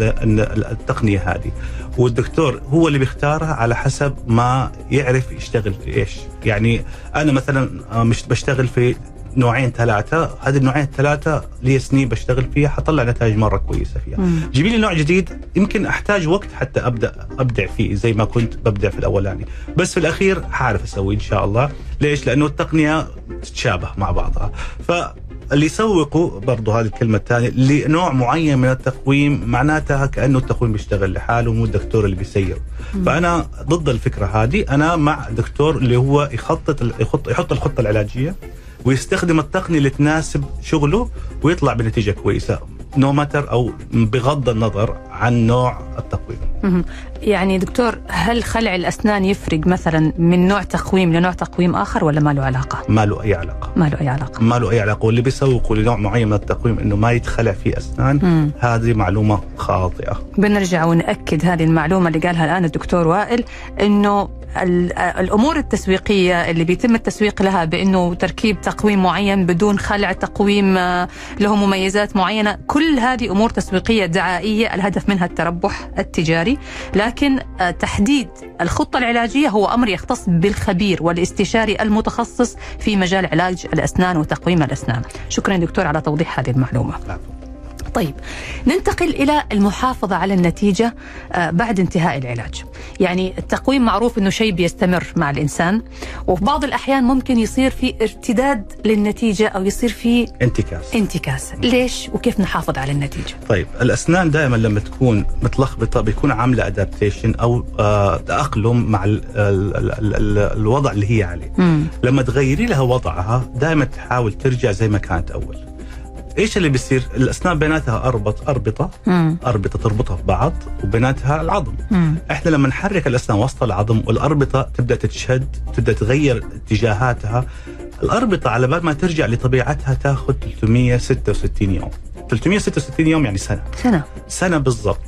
التقنية هذه والدكتور هو اللي بيختارها على حسب ما يعرف يشتغل في إيش. يعني أنا مثلا آه، مش بشتغل في نوعين ثلاثة. هذه النوعين الثلاثة لي سنين بشتغل فيها حطلع نتائج مرة كويسة فيها. جيبي لي نوع جديد يمكن أحتاج وقت حتى أبدأ أبدع فيه زي ما كنت ببدع في الأولاني. بس في الأخير حعرف أسوي إن شاء الله. ليش؟ لأنه التقنية تتشابه مع بعضها. فاللي يسوقوا برضو هذه الكلمة الثانية لنوع معين من التقويم معناتها كأنه التقويم بيشتغل لحاله مو الدكتور اللي بيسير فأنا ضد الفكرة هذه. أنا مع دكتور اللي هو يخطط يحط, يحط الخطة العلاجية ويستخدم التقنية اللي تناسب شغله ويطلع بنتيجة كويسة. نو ماتر أو بغض النظر عن نوع التقويم. يعني دكتور هل خلع الأسنان يفرق مثلا من نوع تقويم لنوع تقويم آخر ولا ما له علاقة؟ ما له أي علاقة ما له أي علاقة ما له أي علاقة واللي بيسوقوا لنوع معين من التقويم إنه ما يتخلع فيه أسنان مم. هذه معلومة خاطئة بنرجع ونأكد هذه المعلومة اللي قالها الآن الدكتور وائل أنه ال- الأمور التسويقية اللي بيتم التسويق لها بأنه تركيب تقويم معين بدون خلع تقويم آه، له مميزات معينة. كل هذه أمور تسويقية دعائية الهدف منها التربح التجاري. لكن آه، تحديد الخطة العلاجية هو أمر يختص بالخبير والاستشاري المتخصص في مجال علاج الأسنان وتقويم الأسنان. شكرا دكتور على توضيح هذه المعلومة. طيب ننتقل إلى المحافظة على النتيجة آه، بعد انتهاء العلاج. يعني التقويم معروف أنه شيء بيستمر مع الإنسان وفي بعض الأحيان ممكن يصير في ارتداد للنتيجة أو يصير في انتكاس. انتكاس. ليش؟ وكيف نحافظ على النتيجة؟ طيب الأسنان دائما لما تكون متلخبطة بيكون عاملة ادابتيشن أو آه تأقلم مع ال ال ال ال ال الوضع اللي هي عليه. مم. لما تغيري لها وضعها دائما تحاول ترجع زي ما كانت أول. إيش اللي بيصير الأسنان بيناتها اربط أربطة مم. أربطة تربطها في بعض وبيناتها العظم مم. إحنا لما نحرك الأسنان وسط العظم والأربطة تبدأ تتشد تبدأ تغير اتجاهاتها الأربطة على بال ما ترجع لطبيعتها تاخذ 366 يوم. 366 يوم يعني سنة. سنة. سنة بالضبط.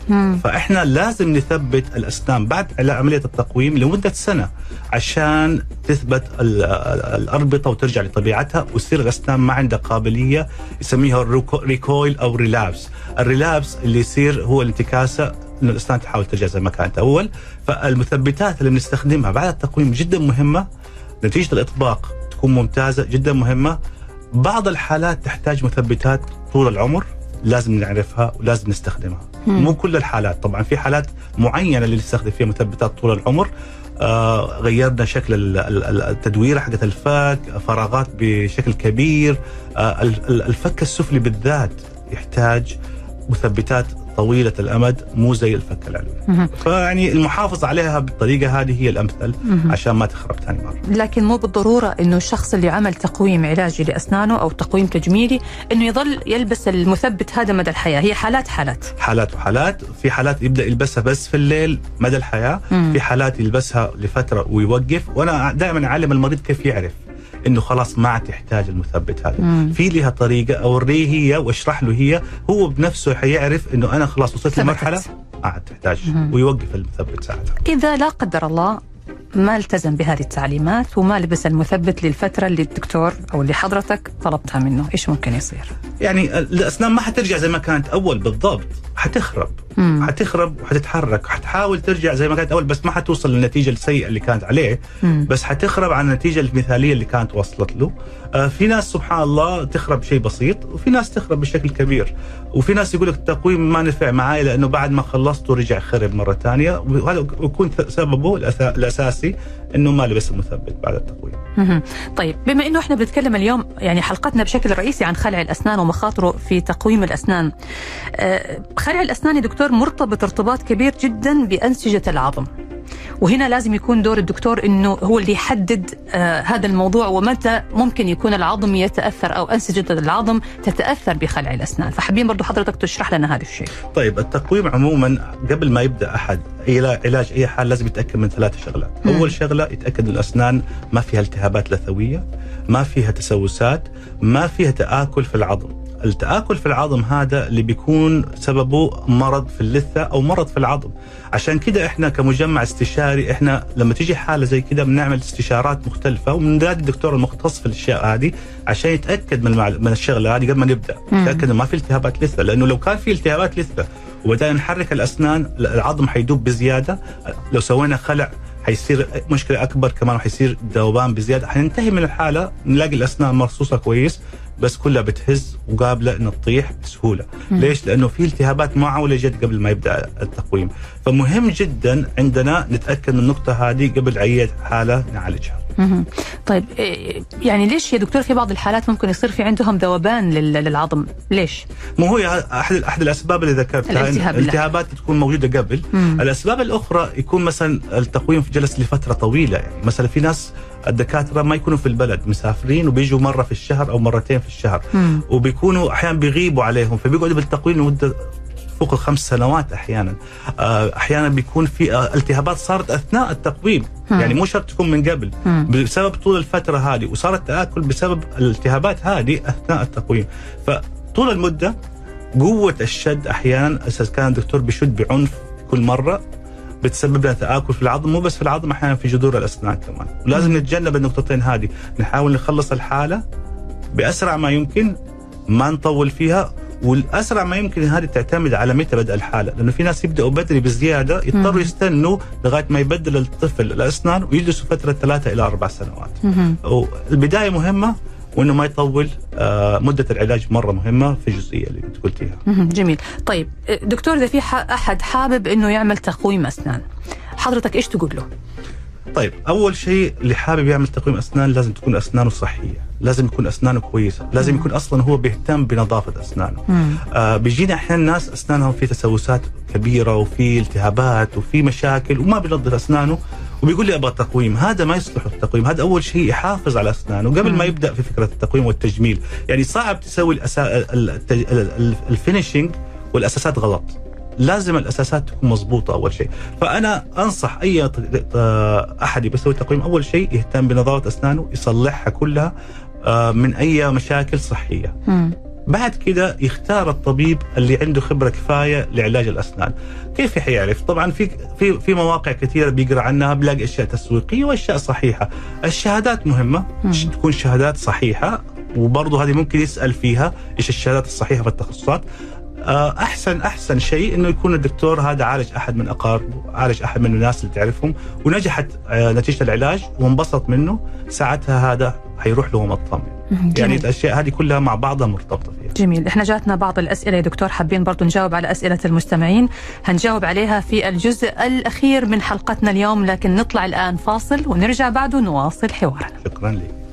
فإحنا لازم نثبت الأسنان بعد عملية التقويم لمدة سنة عشان تثبت ال- ال- الأربطة وترجع لطبيعتها وتصير الأسنان ما عندها قابلية يسميها recoil أو relapse ال relapse اللي يصير هو الانتكاسة إنه الأسنان تحاول ترجع زي ما كانت أول. فالمثبتات اللي بنستخدمها بعد التقويم جدا مهمة. نتيجة الإطباق. تكون ممتازة جدا مهمة. بعض الحالات تحتاج مثبتات طول العمر لازم نعرفها ولازم نستخدمها. مم. مو كل الحالات طبعا في حالات معينة اللي نستخدم فيها مثبتات طول العمر. آه غيرنا شكل ال- ال- ال- التدويره حقت الفك فراغات بشكل كبير. آه ال- ال- الفك السفلي بالذات يحتاج مثبتات طويلة الأمد مو زي الفك العلوي. مهم. فيعني المحافظه عليها بالطريقة هذه هي الأمثل مهم. عشان ما تخرب ثاني مرة. لكن مو بالضرورة أنه الشخص اللي عمل تقويم علاجي لأسنانه أو تقويم تجميلي أنه يظل يلبس المثبت هذا مدى الحياة. هي حالات حالات. حالات وحالات. في حالات يبدأ يلبسها بس في الليل مدى الحياة. مم. في حالات يلبسها لفترة ويوقف. وأنا دائما أعلم المريض كيف يعرف. إنه خلاص ما عاد تحتاج المثبت هذا مم. في لها طريقة أوريه هي وأشرح له هي هو بنفسه حيعرف إنه أنا خلاص وصلت. لمرحلة ما عاد تحتاج مم. ويوقف المثبت ساعتها إذا لا قدر الله ما التزم بهذه التعليمات وما لبس المثبت للفترة اللي الدكتور أو اللي حضرتك طلبتها منه؟ إيش ممكن يصير؟ يعني الأسنان ما حترجع زي ما كانت أول بالضبط. حتخرب. مم. حتخرب وحتتحرك. حتحاول ترجع زي ما كانت أول بس ما حتوصل للنتيجة السيئة اللي كانت عليه. مم. بس حتخرب عن النتيجة المثالية اللي كانت وصلت له. آه في ناس سبحان الله تخرب شيء بسيط وفي ناس تخرب بشكل كبير. وفي ناس يقول لك التقويم ما نفع معي لأنه بعد ما خلصته رجع خرب مرة ثانية. وهذا يكون سببه الأسا- الأساسي إنه ما لبس المثبت بعد التقويم. طيب بما إنه إحنا بنتكلم اليوم يعني حلقتنا بشكل رئيسي عن خلع الأسنان ومخاطره في تقويم الأسنان. آه، خلع الأسنان يا دكتور مرتبط ارتباط كبير جدا بأنسجة العظم. وهنا لازم يكون دور الدكتور إنه هو اللي يحدد آه هذا الموضوع ومتى ممكن يكون العظم يتأثر أو أنسجة العظم تتأثر بخلع الأسنان، فحابين برضو حضرتك تشرح لنا هذا الشيء. طيب التقويم عموما قبل ما يبدأ أحد علاج أي حال لازم يتأكد من ثلاث شغلات، مم. أول شغلة يتأكد الأسنان ما فيها التهابات لثويه، ما فيها تسوسات، ما فيها تآكل في العظم. التآكل في العظم هذا اللي بيكون سببه مرض في اللثة أو مرض في العظم. عشان كده إحنا كمجمع استشاري إحنا لما تيجي حالة زي كده بنعمل استشارات مختلفة وبننادي الدكتور المختص في الأشياء هذه عشان يتأكد من المعل... من الشغلة هذه قبل ما نبدأ. يتأكد ما في التهابات لثة لأنه لو كان في التهابات لثة وبدأنا نحرك الأسنان العظم حيدوب بزيادة. لو سوينا خلع حيصير مشكلة أكبر كمان وحيصير ذوبان بزيادة. حننتهي من الحالة نلاقي الأسنان مرصوصة كويس. بس كلها بتهز وقابلة انها تطيح بسهولة. مم. ليش؟ لأنه في التهابات معوله جت قبل ما يبدأ التقويم. فمهم جدا عندنا نتأكد من النقطة هذه قبل أي حالة نعالجها. مهم. طيب إيه، يعني ليش يا دكتور في بعض الحالات ممكن يصير في عندهم ذوبان لل- للعظم؟ ليش؟ مو هو أحد أحد الأسباب اللي ذكرتها الالتهاب الالتهابات تكون موجودة قبل. مم. الأسباب الأخرى يكون مثلا التقويم في جلس لفترة طويلة. يعني مثلا في ناس الدكاترة ما يكونوا في البلد مسافرين وبيجوا مرة في الشهر أو مرتين في الشهر مم. وبيكونوا أحيانا بيغيبوا عليهم فبيقعدوا بالتقويم لمدة فوق الخمس سنوات أحيانا آه، أحيانا بيكون في آه، التهابات صارت أثناء التقويم مم. يعني مو شرط تكون من قبل مم. بسبب طول الفترة هذه وصار التاكل بسبب الالتهابات هذه أثناء التقويم فطول المدة قوة الشد أحيانا أساس كان الدكتور بيشد بعنف كل مرة بتسبب لنا تآكل في العظم مو بس في العظم أحيانا في جذور الأسنان كمان ولازم نتجنب النقطتين هذه نحاول نخلص الحالة بأسرع ما يمكن ما نطول فيها والأسرع ما يمكن هذه تعتمد على متى بدأ الحالة لأنه في ناس يبدأوا بدري بزيادة يضطروا. يستنوا لغاية ما يبدل الطفل الأسنان ويجلسوا فترة ثلاثة إلى أربع سنوات. البدايه مهمة وإنه ما يطول آه، مدة العلاج مرة مهمة في الجزئيه اللي أنت قلتيها. جميل طيب دكتور إذا في أحد حابب إنه يعمل تقويم أسنان حضرتك إيش تقول له طيب أول شيء اللي حابب يعمل تقويم أسنان لازم تكون أسنانه صحية لازم يكون أسنانه كويسة لازم يكون أصلا هو بيهتم بنظافة أسنانه. آه بيجينا أحيانا ناس أسنانهم في تسوسات كبيرة وفي التهابات وفي مشاكل وما بينظف أسنانه وبيقول لي أبغى تقويم هذا ما يصلح التقويم. هذا أول شيء يحافظ على أسنانه قبل. ما يبدأ في فكرة التقويم والتجميل. يعني صعب تسوي الأسا... ال- التج... ال- ال- الفينيشنج والأساسات غلط. لازم الأساسات تكون مضبوطة أول شيء. فأنا أنصح أي آه، أحد بيسوي تقويم أول شيء يهتم بنظافة أسنانه يصلحها كلها آه، من أي مشاكل صحية. بعد كده يختار الطبيب اللي عنده خبرة كفاية لعلاج الأسنان. كيف حيعرف؟ طبعا في في في مواقع كثيرة بيقرأ عنها بلاقي أشياء تسويقية وأشياء صحيحة. الشهادات مهمة مم. تكون شهادات صحيحة وبرضه هذه ممكن يسأل فيها إيش الشهادات الصحيحة في التخصصات. آه، احسن أحسن شيء إنه يكون الدكتور هذا عالج أحد من اقاربه، عالج أحد من الناس اللي تعرفهم ونجحت آه، نتيجة العلاج وانبسط منه، ساعتها هذا حيروح له مطمن. يعني. الأشياء هذه كلها مع بعضها مرتبطة فيها. جميل إحنا جاتنا بعض الأسئلة يا دكتور حابين برضو نجاوب على أسئلة المستمعين هنجاوب عليها في الجزء الأخير من حلقتنا اليوم لكن نطلع الآن فاصل ونرجع بعده نواصل حوارنا شكرا لك.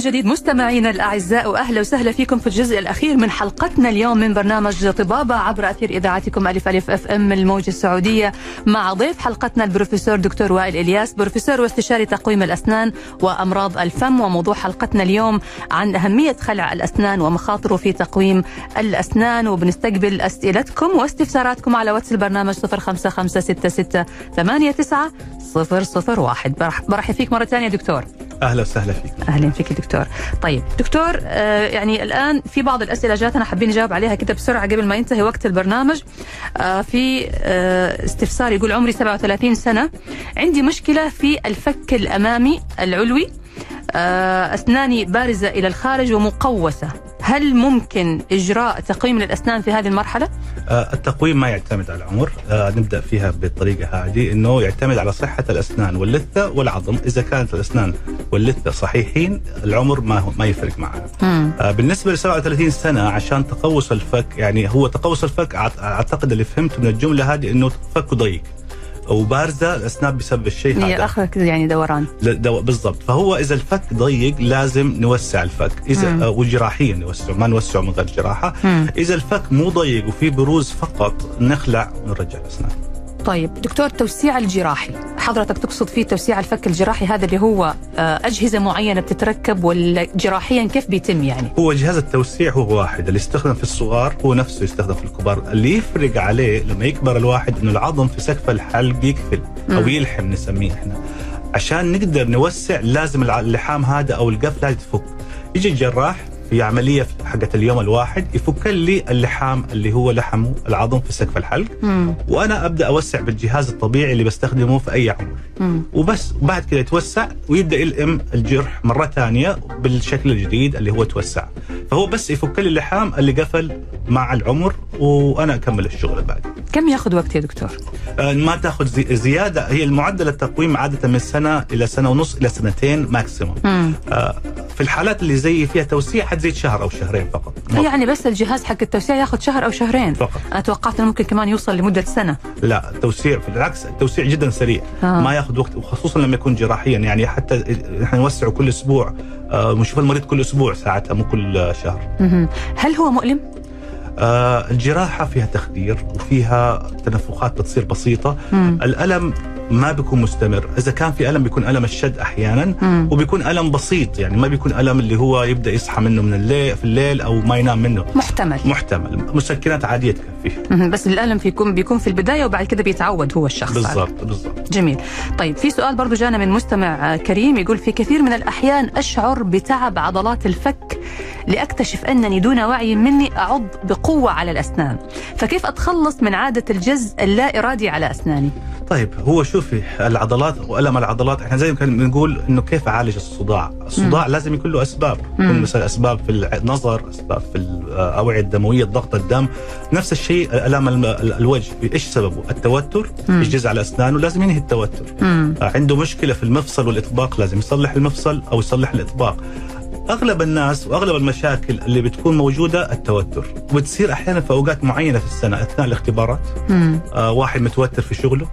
جديد. مستمعينا الأعزاء واهلا وسهلا فيكم في الجزء الأخير من حلقتنا اليوم من برنامج طبابه عبر أثير إذاعتكم ألف ألف FM الموجه السعودية مع ضيف حلقتنا البروفيسور دكتور وائل إلياس بروفيسور واستشاري تقويم الأسنان وأمراض الفم وموضوع حلقتنا اليوم عن أهمية خلع الأسنان ومخاطره في تقويم الأسنان. وبنستقبل أسئلتكم واستفساراتكم على واتس البرنامج 05566 89 001 برح- برحب فيك مرة ثانية دكتور. أهلا وسهلا فيك. أهلا فيك دكتور. طيب دكتور آه يعني الآن في بعض الأسئلة جاتنا حابين نجاوب عليها كده بسرعة قبل ما ينتهي وقت البرنامج. آه في آه استفسار يقول عمري 37 سنة. عندي مشكلة في الفك الأمامي العلوي. آه أسناني بارزة إلى الخارج ومقوسة. هل ممكن إجراء تقويم للأسنان في هذه المرحلة؟ آه، التقويم ما يعتمد على العمر. آه، نبدأ فيها بالطريقة هذه إنه يعتمد على صحة الأسنان واللثة والعظم. إذا كانت الأسنان واللثة صحيحين العمر ما هو ما يفرق معنا. آه، بالنسبة ل 37 سنة عشان تقوس الفك يعني هو تقوس الفك أعتقد اللي فهمته من الجملة هذه إنه فكه ضيق. وبارزه الأسنان بسبب الشيء هي هذا. اخر كده يعني دوران. دو- بالضبط. فهو إذا الفك ضيق لازم نوسع الفك. إذا مم. آه، وجراحيا نوسع ما نوسعه من غير جراحة. مم. إذا الفك مو ضيق وفي بروز فقط نخلع ونرجع الأسنان. طيب دكتور توسيع الجراحي. حضرتك تقصد فيه توسيع الفك الجراحي هذا اللي هو آه، أجهزة معينة بتتركب ولا جراحيا كيف بيتم يعني؟ هو جهاز التوسيع هو واحد اللي يستخدم في الصغار هو نفسه يستخدم في الكبار. اللي يفرق عليه لما يكبر الواحد إنه العظم في سقف الحلق يقفل. أو مم. يلحم نسميه إحنا. عشان نقدر نوسع لازم اللحام هذا أو القفل هذا تفك. يجي الجراح في عملية حقت اليوم الواحد يفك لي اللحام اللي هو لحمه العظم في سقف الحلق مم. وأنا أبدأ أوسع بالجهاز الطبيعي اللي بستخدمه في أي عمر مم. وبس وبعد كده يتوسع ويبدأ يلئم الجرح مرة ثانية بالشكل الجديد اللي هو توسع فهو بس يفك لي اللحام اللي قفل مع العمر وأنا أكمل الشغل بعد كم ياخذ وقت يا دكتور؟ آه، ما تاخذ زي زيادة هي المعدل التقويم عادة من سنة إلى سنة ونص إلى سنتين ماكسيموم. آه، في الحالات اللي زي فيها توسيع حتزيد شهر أو شهرين فقط يعني بس الجهاز حق التوسيع ياخذ شهر أو شهرين فقط أنا توقعت أنه ممكن كمان يوصل لمدة سنة لا التوسيع في العكس التوسيع جدا سريع آه. ما ياخذ وقت وخصوصا لما يكون جراحيا يعني حتى إحنا نوسعه كل أسبوع آه، ونشوف المريض كل أسبوع ساعتها مو كل آه، شهر. هل هو مؤلم؟ آه، الجراحة فيها تخدير وفيها تنفخات بتصير بسيطة مم. الألم ما بيكون مستمر. إذا كان في ألم بيكون ألم الشد أحيانا مم. وبيكون ألم بسيط يعني ما بيكون ألم اللي هو يبدأ يصحى منه من الليل في الليل أو ما ينام منه. محتمل. محتمل. مسكنات عادية تكفيه مهم. بس الألم بيكون بيكون في البداية وبعد كده بيتعود هو الشخص. بالضبط بالضبط. جميل. طيب في سؤال برضو جانا من مستمع آه، كريم يقول في كثير من الأحيان أشعر بتعب عضلات الفك لأكتشف أنني دون وعي مني أعض بقوة على الأسنان. فكيف أتخلص من عادة الجز اللا إرادي على أسناني؟ طيب هو شوفي العضلات وألم العضلات إحنا زي ما كنا بنقول إنه كيف أعالج الصداع، الصداع مم. لازم يكون له أسباب،. يكون مثلا أسباب في النظر، أسباب في الاوعيه الدموية، ضغط الدم، نفس الشيء ألام الم- الوجه، إيش سببه؟ التوتر،. يجز على أسنانه لازم ينهي التوتر، مم. عنده مشكلة في المفصل والإطباق لازم يصلح المفصل أو يصلح الإطباق. أغلب الناس وأغلب المشاكل اللي بتكون موجودة التوتر وبتصير أحيانا في أوقات معينة في السنة أثناء الاختبارات مم. آه واحد متوتر في شغله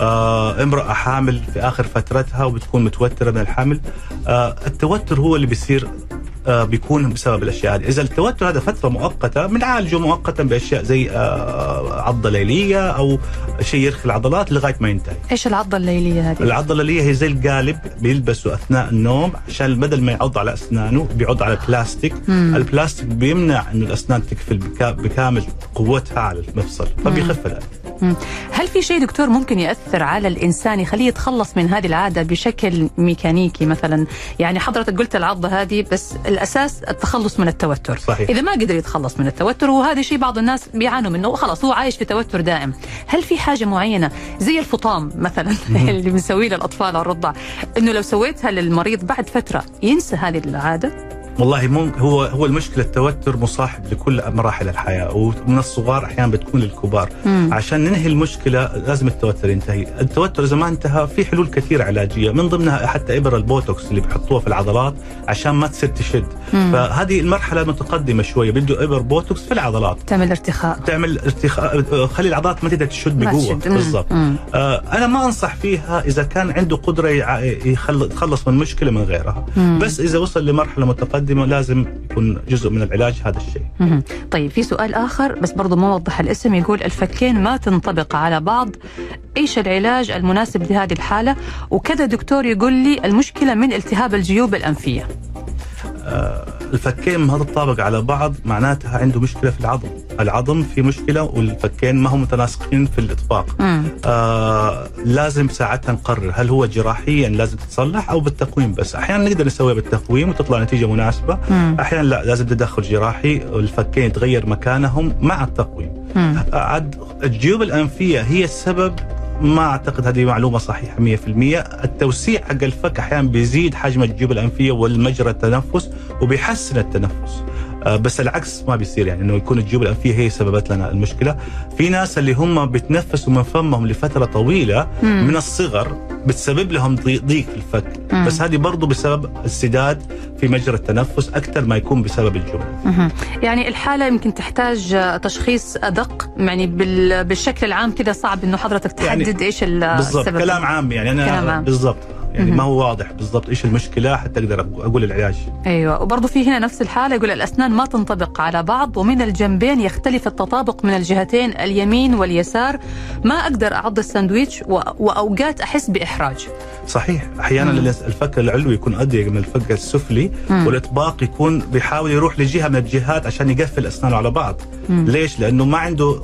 آه امرأة حامل في آخر فترتها وبتكون متوترة من الحمل آه التوتر هو اللي بيصير آه بيكون بسبب الأشياء هذه، إذا التوتر هذا فترة مؤقتة بنعالجه مؤقتا بأشياء زي آه عضة ليلية أو شيء يرخي العضلات لغاية ما ينتهي. إيش العضة الليلية هذه؟ العضة الليلية هي زي القالب بيلبسه أثناء النوم عشان بدل ما يعض على أسنانه بيعض على بلاستيك، مم. البلاستيك بيمنع إنه الأسنان بكا- بكامل قوتها على المفصل فبيخف الألم. هل في شيء دكتور ممكن يأثر على الإنسان يخليه يتخلص من هذه العادة بشكل ميكانيكي مثلا يعني حضرتك قلت العضة هذه بس الأساس التخلص من التوتر. صحيح. إذا ما قدر يتخلص من التوتر وهذا شيء بعض الناس بيعانوا منه وخلاص هو عايش في توتر دائم. هل في حاجة معينة؟ زي الفطام مثلا اللي بنسويه للأطفال على الرضع. إنه لو سويتها للمريض بعد فترة ينسى هذه العادة؟ والله ممكن هو هو المشكلة التوتر مصاحب لكل مراحل الحياة ومن الصغار أحيانا بتكون للكبار مم. عشان ننهي المشكلة لازم التوتر ينتهي التوتر إذا ما انتهى في حلول كثيرة علاجية من ضمنها حتى إبر البوتوكس اللي بيحطوها في العضلات عشان ما تصير تشد مم. فهذه المرحلة متقدمة شوية بده إبر بوتوكس في العضلات تعمل ارتخاء تعمل ارتخاء خلي العضلات ما تقدر تشد بقوة. بالضبط. آه أنا ما أنصح فيها إذا كان عنده قدرة يتخلص من مشكلة من غيرها مم. بس إذا وصل لمرحلة متقدمة لازم يكون جزء من العلاج هذا الشيء. طيب في سؤال آخر بس برضو ما وضح الاسم يقول الفكين ما تنطبق على بعض. إيش العلاج المناسب لهذه الحالة؟ وكذا دكتور يقول لي المشكلة من التهاب الجيوب الأنفية. آه الفكين ما تطابق على بعض معناتها عنده مشكلة في العظم. العظم في مشكلة والفكين ما هم متناسقين في الاطباق مم. آه لازم ساعتها نقرر هل هو جراحيا لازم تتصلح أو بالتقويم بس أحيانا نقدر نسويها بالتقويم وتطلع نتيجة مناسبة مم. أحيانا لا لازم تدخل جراحي والفكين يتغير مكانهم مع التقويم مم. عاد الجيوب الأنفية هي السبب ما أعتقد هذه معلومة صحيحة 100% التوسيع حق الفك أحيانا بيزيد حجم الجيوب الأنفية والمجرى التنفس وبيحسن التنفس آه، بس العكس ما بيصير يعني إنه يكون الجيوب الانفيه هي سببت لنا المشكلة في ناس اللي هم بيتنفسوا من فمهم لفترة طويلة مم. من الصغر بتسبب لهم ضي- ضيق في الفك مم. بس هذه برضو بسبب السداد في مجرى التنفس أكثر ما يكون بسبب مهم. يعني الحالة يمكن تحتاج آه، تشخيص أدق يعني بال- بالشكل العام كذا صعب إنه حضرتك يعني تحدد ال- بالضبط السبب كلام عام يعني أنا. بالضبط يعني. ما هو واضح بالضبط إيش المشكلة حتى أقدر أقول العلاج أيوه وبرضه في هنا نفس الحالة يقول الأسنان ما تنطبق على بعض ومن الجنبين يختلف التطابق من الجهتين اليمين واليسار ما أقدر أعض الساندويتش. وأوقات أحس بإحراج صحيح أحيانا مم. الفك العلوي يكون أضيق من الفك السفلي مم. والإطباق يكون بيحاول يروح لجهة من الجهات عشان يقفل اسنانه على بعض مم. ليش لأنه ما عنده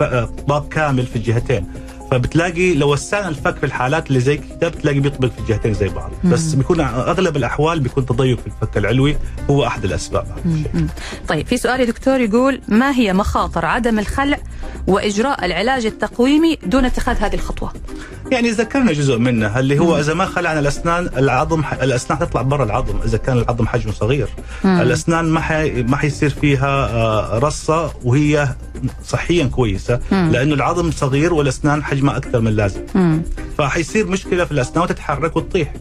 إطباق كامل في الجهتين فبتلاقي لو وسعنا الفك في الحالات اللي زي كده بتلاقي بيطبق في الجهتين زي بعض مم. بس بيكون أغلب الأحوال بيكون تضيق في الفك العلوي هو أحد الأسباب. مم. طيب في سؤال يا دكتور يقول ما هي مخاطر عدم الخلع وإجراء العلاج التقويمي دون اتخاذ هذه الخطوة؟ يعني ذكرنا جزء منها اللي هو إذا ما خلعنا الأسنان العظم الأسنان تطلع برا العظم إذا كان العظم حجمه صغير مم. الأسنان ما حي... ما حيصير فيها آه، رصة وهي صحيا كويسة مم. لأنه العظم صغير والأسنان حجمها أكثر من اللازم مم. فحيصير مشكلة في الأسنان وتتحرك وتطيح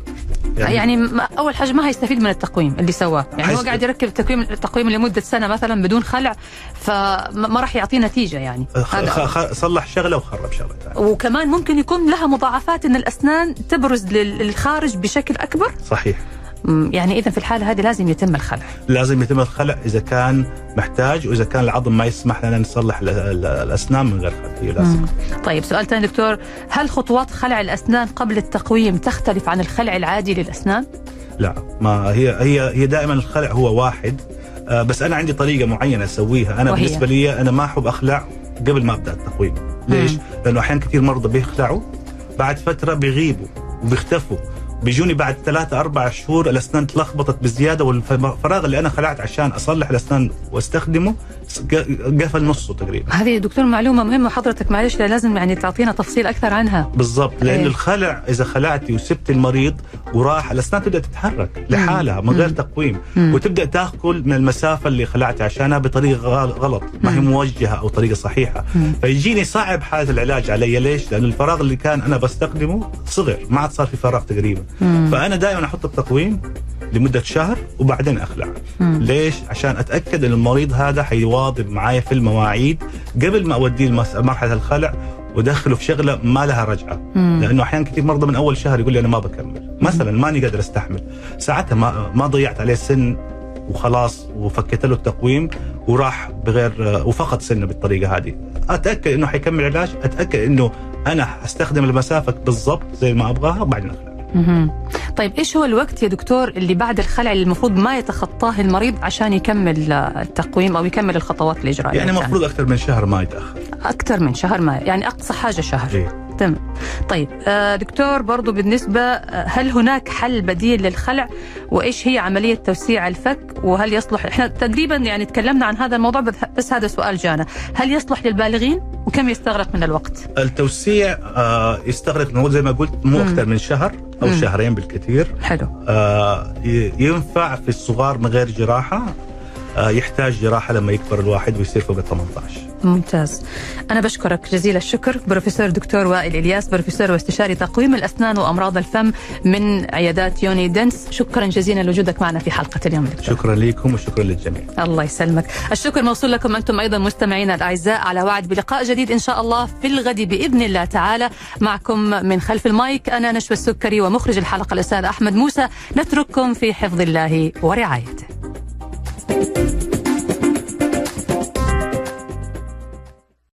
يعني ما أول حاجة ما هيستفيد من التقويم اللي سواه. يعني هو قاعد يركب التقويم التقويم لمدة سنة مثلا بدون خلع فما ما راح يعطيه نتيجة يعني. خ... هذا. صلح شغلة وخرب شغلة. ثانية وكمان ممكن يكون لها مضاعفات إن الأسنان تبرز لل- للخارج بشكل أكبر. صحيح. يعني إذا في الحالة هذه لازم يتم الخلع لازم يتم الخلع إذا كان محتاج وإذا كان العظم ما يسمح لنا نصلح ال... ال... الأسنان من غير خلع لازم. طيب سؤال ثاني دكتور هل خطوات خلع الأسنان قبل التقويم تختلف عن الخلع العادي للأسنان؟ لا ما هي هي هي دائما الخلع هو واحد آه، بس أنا عندي طريقة معينة أسويها أنا وهي؟ بالنسبة لي أنا ما أحب أخلع قبل ما أبدأ التقويم ليش مم. لأنه أحيانا كثير مرضى بيخلعوا بعد فترة بيغيبوا وبيختفوا بيجوني بعد ثلاثة أربع شهور الأسنان تلخبطت بزيادة والفراغ اللي أنا خلعت عشان أصلح الأسنان وأستخدمه قفل نصه تقريبا هذه دكتور معلومة مهمة حضرتك معلش لازم يعني تعطينا تفصيل أكثر عنها بالضبط لأن إيه. الخلع إذا خلعتي وسبت المريض وراح الأسنان تبدأ تتحرك لحالها من غير. تقويم مم. وتبدأ تأكل من المسافة اللي خلعت عشانها بطريقة غلط ما هي. موجهة أو طريقة صحيحة مم. فيجيني صعب حالة العلاج علي ليش؟ لأنه الفراغ اللي كان أنا بستخدمه صغر ما عاد صار في فراغ تقريبا مم. فأنا دائما أحط التقويم لمدة شهر وبعدين أخلع مم. ليش؟ عشان أتأكد إن المريض هذا حيواظب معايا في المواعيد قبل ما أوديه مرحلة الخلع ودخله في شغلة ما لها رجعة مم. لأنه أحيانا كثير مرضى من أول شهر يقول لي أنا ما بكمل مثلا ماني قادر أستحمل ساعتها ما ما ضيعت عليه سن وخلاص وفكيت له التقويم وراح بغير وفقد سنه بالطريقة هذه أتأكد إنه حيكمل علاج أتأكد إنه أنا استخدم المسافة بالضبط زي ما أبغاها وبعدين أخلع مهم. طيب إيش هو الوقت يا دكتور اللي بعد الخلع اللي المفروض ما يتخطاه المريض عشان يكمل التقويم أو يكمل الخطوات الإجرائية يعني؟ المفروض أكثر من شهر ما يتأخر أكثر من شهر ما يعني أقصى حاجة شهر إيه. تمام طيب آه دكتور برضو بالنسبة آه، هل هناك حل بديل للخلع؟ وإيش هي عملية توسيع الفك؟ وهل يصلح؟ إحنا تقريبا يعني تكلمنا عن هذا الموضوع بس- هذا سؤال جانا. هل يصلح للبالغين؟ وكم يستغرق من الوقت؟ التوسيع آه يستغرق إنه زي ما قلت مو مم. أكثر من شهر أو مم. شهرين بالكثير. حلو. ينفع في الصغار من غير جراحة؟ آه يحتاج جراحة لما يكبر الواحد ويصير فوق ال 18 ممتاز. أنا بشكرك جزيل الشكر بروفيسور دكتور وائل إلياس بروفيسور واستشاري تقويم الأسنان وأمراض الفم من عيادات يوني دنس. شكرا جزيلا لوجودك معنا في حلقة اليوم دكتور. شكرا لكم وشكرا للجميع. الله يسلمك. الشكر موصول لكم أنتم أيضا مستمعينا الأعزاء على وعد بلقاء جديد إن شاء الله في الغد بإذن الله تعالى. معكم من خلف المايك أنا نشوى السكري ومخرج الحلقة الأستاذ أحمد موسى. نترككم في حفظ الله ورعايته. Thank you.